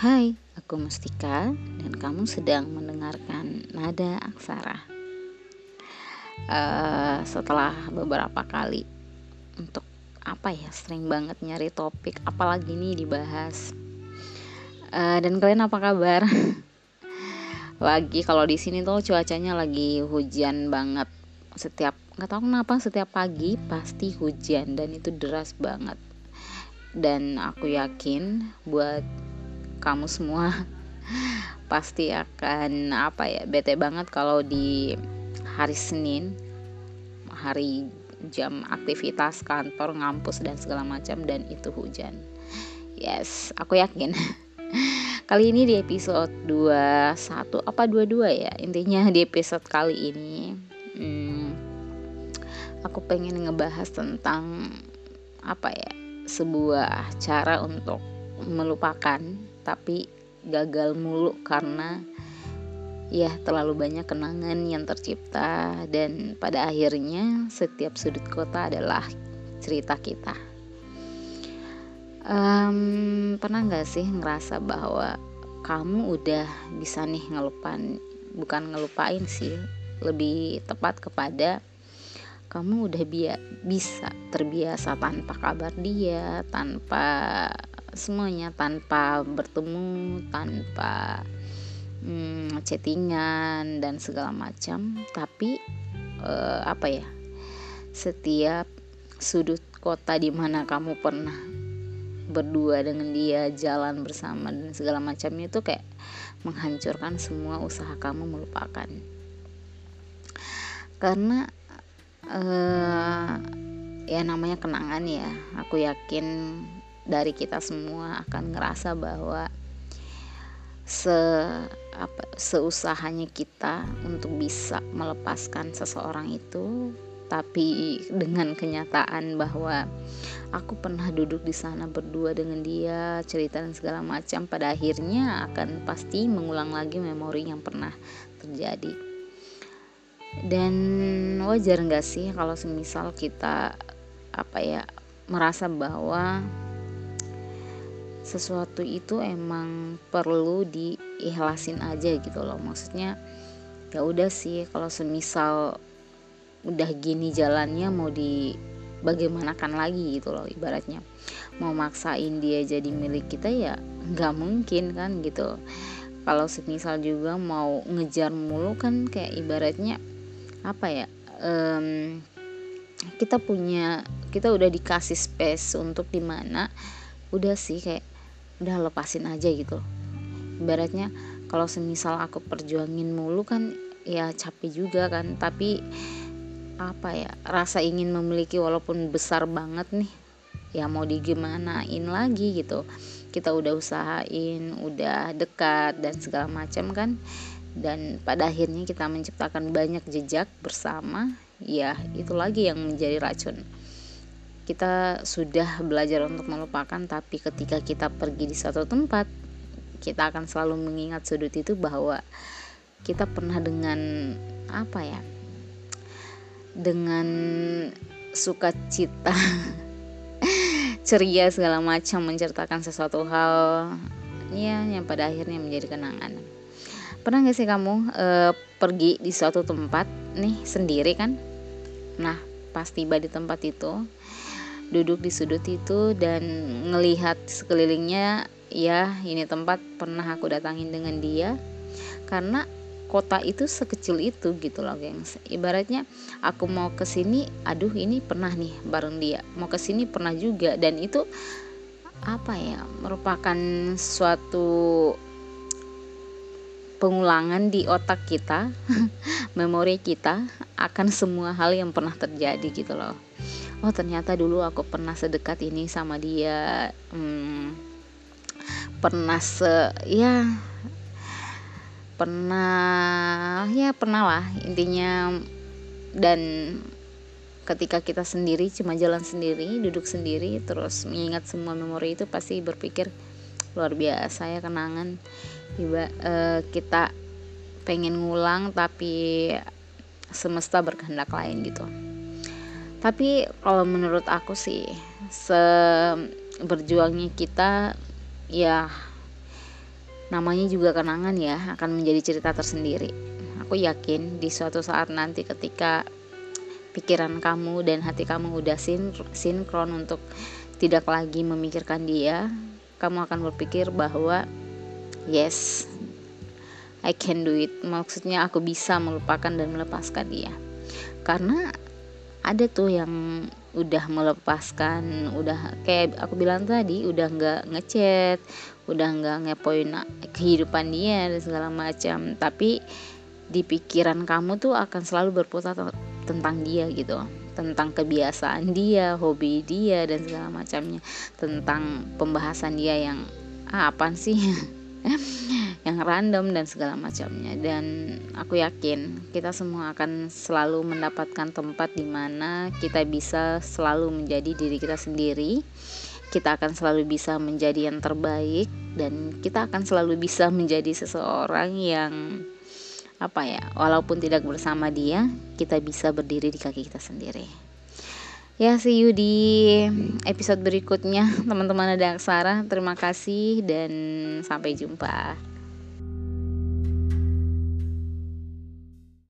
Hai, aku Mustika dan kamu sedang mendengarkan Nada Aksara. Uh, setelah beberapa kali untuk apa ya sering banget nyari topik apalagi nih dibahas. Uh, dan kalian apa kabar? lagi kalau di sini tuh cuacanya lagi hujan banget. Setiap nggak tahu kenapa setiap pagi pasti hujan dan itu deras banget dan aku yakin buat kamu semua pasti akan apa ya bete banget kalau di hari Senin hari jam aktivitas kantor ngampus dan segala macam dan itu hujan. Yes aku yakin. Kali ini di episode 21 apa 22 ya intinya di episode kali ini. Hmm, aku pengen ngebahas tentang apa ya sebuah cara untuk melupakan tapi gagal mulu karena ya terlalu banyak kenangan yang tercipta. Dan pada akhirnya setiap sudut kota adalah cerita kita. Um, pernah nggak sih ngerasa bahwa kamu udah bisa nih ngelupain bukan ngelupain sih lebih tepat kepada kamu udah bisa terbiasa tanpa kabar dia tanpa semuanya tanpa bertemu tanpa hmm, chattingan dan segala macam. Tapi uh, apa ya setiap sudut kota di mana kamu pernah berdua dengan dia jalan bersama dan segala macamnya itu kayak menghancurkan semua usaha kamu melupakan. Karena uh, ya namanya kenangan ya aku yakin dari kita semua akan ngerasa bahwa se apa seusahanya kita untuk bisa melepaskan seseorang itu tapi dengan kenyataan bahwa aku pernah duduk di sana berdua dengan dia cerita dan segala macam pada akhirnya akan pasti mengulang lagi memori yang pernah terjadi. Dan wajar nggak sih kalau semisal kita apa ya merasa bahwa sesuatu itu emang perlu diikhlasin aja gitu loh. Maksudnya ya udah sih kalau semisal udah gini jalannya mau di bagaimanakan lagi gitu loh ibaratnya. Mau maksain dia jadi milik kita ya nggak mungkin kan gitu. Kalau semisal juga mau ngejar mulu kan kayak ibaratnya apa ya um, kita punya kita udah dikasih space untuk di mana udah sih kayak udah lepasin aja gitu. Ibaratnya kalau semisal aku perjuangin mulu kan ya capek juga kan. Tapi apa ya rasa ingin memiliki walaupun besar banget nih ya mau digimanain lagi gitu. Kita udah usahain udah dekat dan segala macam kan. Dan pada akhirnya kita menciptakan banyak jejak bersama ya itu lagi yang menjadi racun kita sudah belajar untuk melupakan tapi ketika kita pergi di suatu tempat kita akan selalu mengingat sudut itu bahwa kita pernah dengan apa ya dengan sukacita ceria segala macam menceritakan sesuatu hal ya yang pada akhirnya menjadi kenangan. Pernah gak sih kamu e, pergi di suatu tempat nih sendiri kan? Nah pas tiba di tempat itu duduk di sudut itu dan ngelihat sekelilingnya ya ini tempat pernah aku datangin dengan dia. Karena kota itu sekecil itu gitu loh gengs. Ibaratnya aku mau ke sini aduh ini pernah nih bareng dia. Mau ke sini pernah juga dan itu apa ya merupakan suatu pengulangan di otak kita, memori kita akan semua hal yang pernah terjadi gitu loh. Oh ternyata dulu aku pernah sedekat ini sama dia, hmm, pernah se ya pernah ya pernah lah intinya. Dan ketika kita sendiri cuma jalan sendiri duduk sendiri terus mengingat semua memori itu pasti berpikir luar biasa ya kenangan. Iba, uh, kita pengen ngulang tapi semesta berkehendak lain gitu tapi kalau menurut aku sih se berjuangnya kita ya namanya juga kenangan ya akan menjadi cerita tersendiri aku yakin di suatu saat nanti ketika pikiran kamu dan hati kamu udah sin sinkron untuk tidak lagi memikirkan dia, kamu akan berpikir bahwa yes, I can do it. Maksudnya aku bisa melupakan dan melepaskan dia. Karena ada tuh yang udah melepaskan, udah kayak aku bilang tadi, udah nggak ngechat, udah nggak ngepoin kehidupan dia dan segala macam. Tapi di pikiran kamu tuh akan selalu berputar tentang dia gitu. Tentang kebiasaan dia, hobi dia dan segala macamnya, tentang pembahasan dia yang ah, apa sih yang random dan segala macamnya. Dan aku yakin kita semua akan selalu mendapatkan tempat di mana kita bisa selalu menjadi diri kita sendiri. Kita akan selalu bisa menjadi yang terbaik dan kita akan selalu bisa menjadi seseorang yang apa ya walaupun tidak bersama dia kita bisa berdiri di kaki kita sendiri. Ya see you di episode berikutnya. Teman-teman ada aksara terima kasih dan sampai jumpa